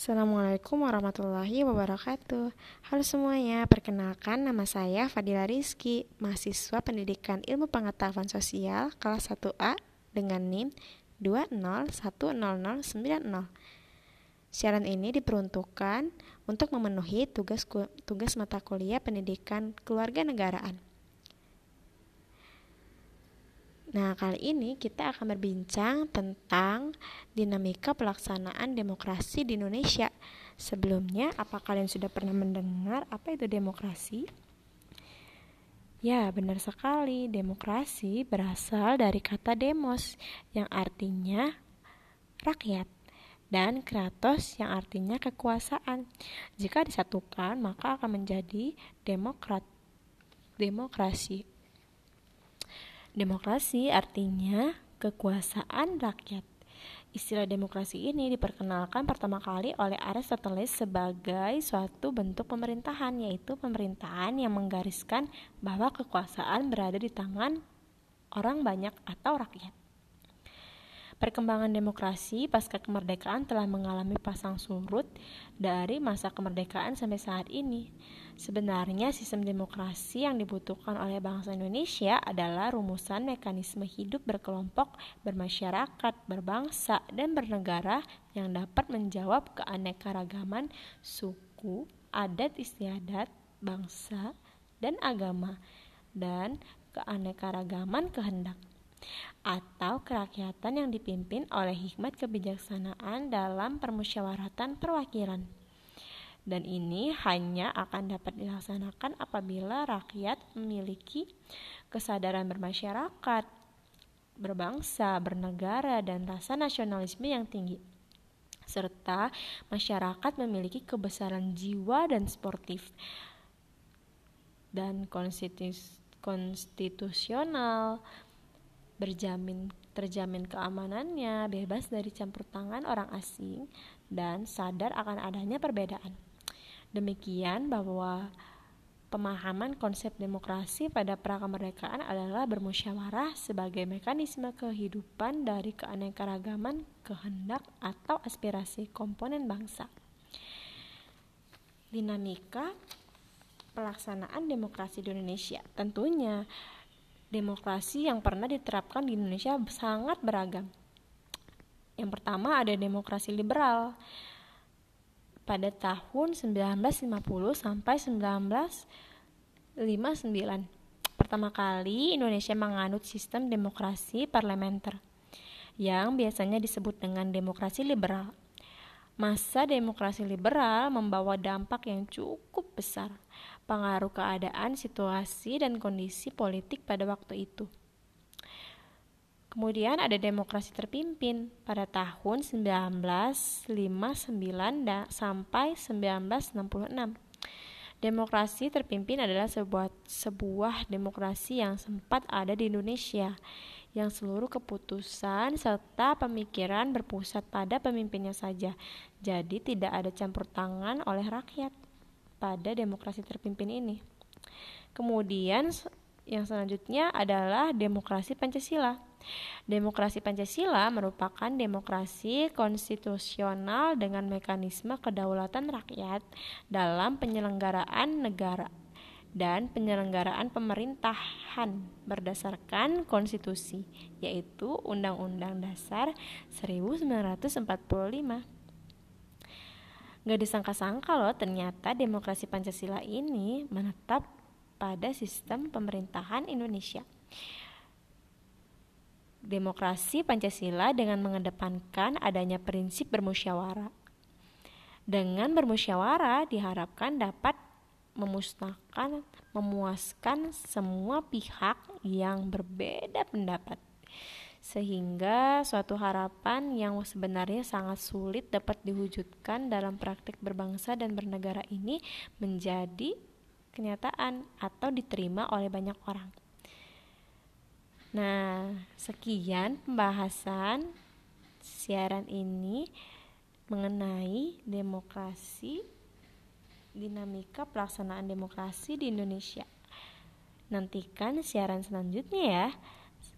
Assalamualaikum warahmatullahi wabarakatuh. Halo semuanya, perkenalkan nama saya Fadila Rizky Mahasiswa Pendidikan Ilmu Pengetahuan Sosial kelas 1A dengan NIM 2010090 Siaran ini diperuntukkan untuk memenuhi tugas, tugas mata kuliah pendidikan keluarga negaraan Nah, kali ini kita akan berbincang tentang dinamika pelaksanaan demokrasi di Indonesia. Sebelumnya, apa kalian sudah pernah mendengar apa itu demokrasi? Ya, benar sekali. Demokrasi berasal dari kata demos yang artinya rakyat dan kratos yang artinya kekuasaan. Jika disatukan, maka akan menjadi demokrat demokrasi. Demokrasi artinya kekuasaan rakyat. Istilah demokrasi ini diperkenalkan pertama kali oleh Aristoteles sebagai suatu bentuk pemerintahan, yaitu pemerintahan yang menggariskan bahwa kekuasaan berada di tangan orang banyak atau rakyat. Perkembangan demokrasi pasca kemerdekaan telah mengalami pasang surut dari masa kemerdekaan sampai saat ini. Sebenarnya sistem demokrasi yang dibutuhkan oleh bangsa Indonesia adalah rumusan mekanisme hidup berkelompok, bermasyarakat, berbangsa, dan bernegara yang dapat menjawab keanekaragaman suku, adat istiadat, bangsa, dan agama, dan keanekaragaman kehendak atau kerakyatan yang dipimpin oleh hikmat kebijaksanaan dalam permusyawaratan perwakilan. Dan ini hanya akan dapat dilaksanakan apabila rakyat memiliki kesadaran bermasyarakat, berbangsa, bernegara, dan rasa nasionalisme yang tinggi serta masyarakat memiliki kebesaran jiwa dan sportif dan konstitusional berjamin terjamin keamanannya, bebas dari campur tangan orang asing, dan sadar akan adanya perbedaan. Demikian bahwa pemahaman konsep demokrasi pada prakemerdekaan adalah bermusyawarah sebagai mekanisme kehidupan dari keanekaragaman kehendak atau aspirasi komponen bangsa. Dinamika pelaksanaan demokrasi di Indonesia tentunya demokrasi yang pernah diterapkan di Indonesia sangat beragam. Yang pertama ada demokrasi liberal pada tahun 1950 sampai 1959. Pertama kali Indonesia menganut sistem demokrasi parlementer yang biasanya disebut dengan demokrasi liberal. Masa demokrasi liberal membawa dampak yang cukup besar pengaruh keadaan, situasi, dan kondisi politik pada waktu itu. Kemudian ada demokrasi terpimpin pada tahun 1959 sampai 1966. Demokrasi terpimpin adalah sebuah, sebuah demokrasi yang sempat ada di Indonesia, yang seluruh keputusan serta pemikiran berpusat pada pemimpinnya saja, jadi tidak ada campur tangan oleh rakyat pada demokrasi terpimpin ini. Kemudian yang selanjutnya adalah demokrasi Pancasila. Demokrasi Pancasila merupakan demokrasi konstitusional dengan mekanisme kedaulatan rakyat dalam penyelenggaraan negara dan penyelenggaraan pemerintahan berdasarkan konstitusi, yaitu Undang-Undang Dasar 1945. Gak disangka-sangka loh ternyata demokrasi Pancasila ini menetap pada sistem pemerintahan Indonesia. Demokrasi Pancasila dengan mengedepankan adanya prinsip bermusyawarah. Dengan bermusyawarah diharapkan dapat memusnahkan, memuaskan semua pihak yang berbeda pendapat sehingga suatu harapan yang sebenarnya sangat sulit dapat diwujudkan dalam praktik berbangsa dan bernegara ini menjadi kenyataan atau diterima oleh banyak orang. Nah, sekian pembahasan siaran ini mengenai demokrasi, dinamika pelaksanaan demokrasi di Indonesia. Nantikan siaran selanjutnya ya.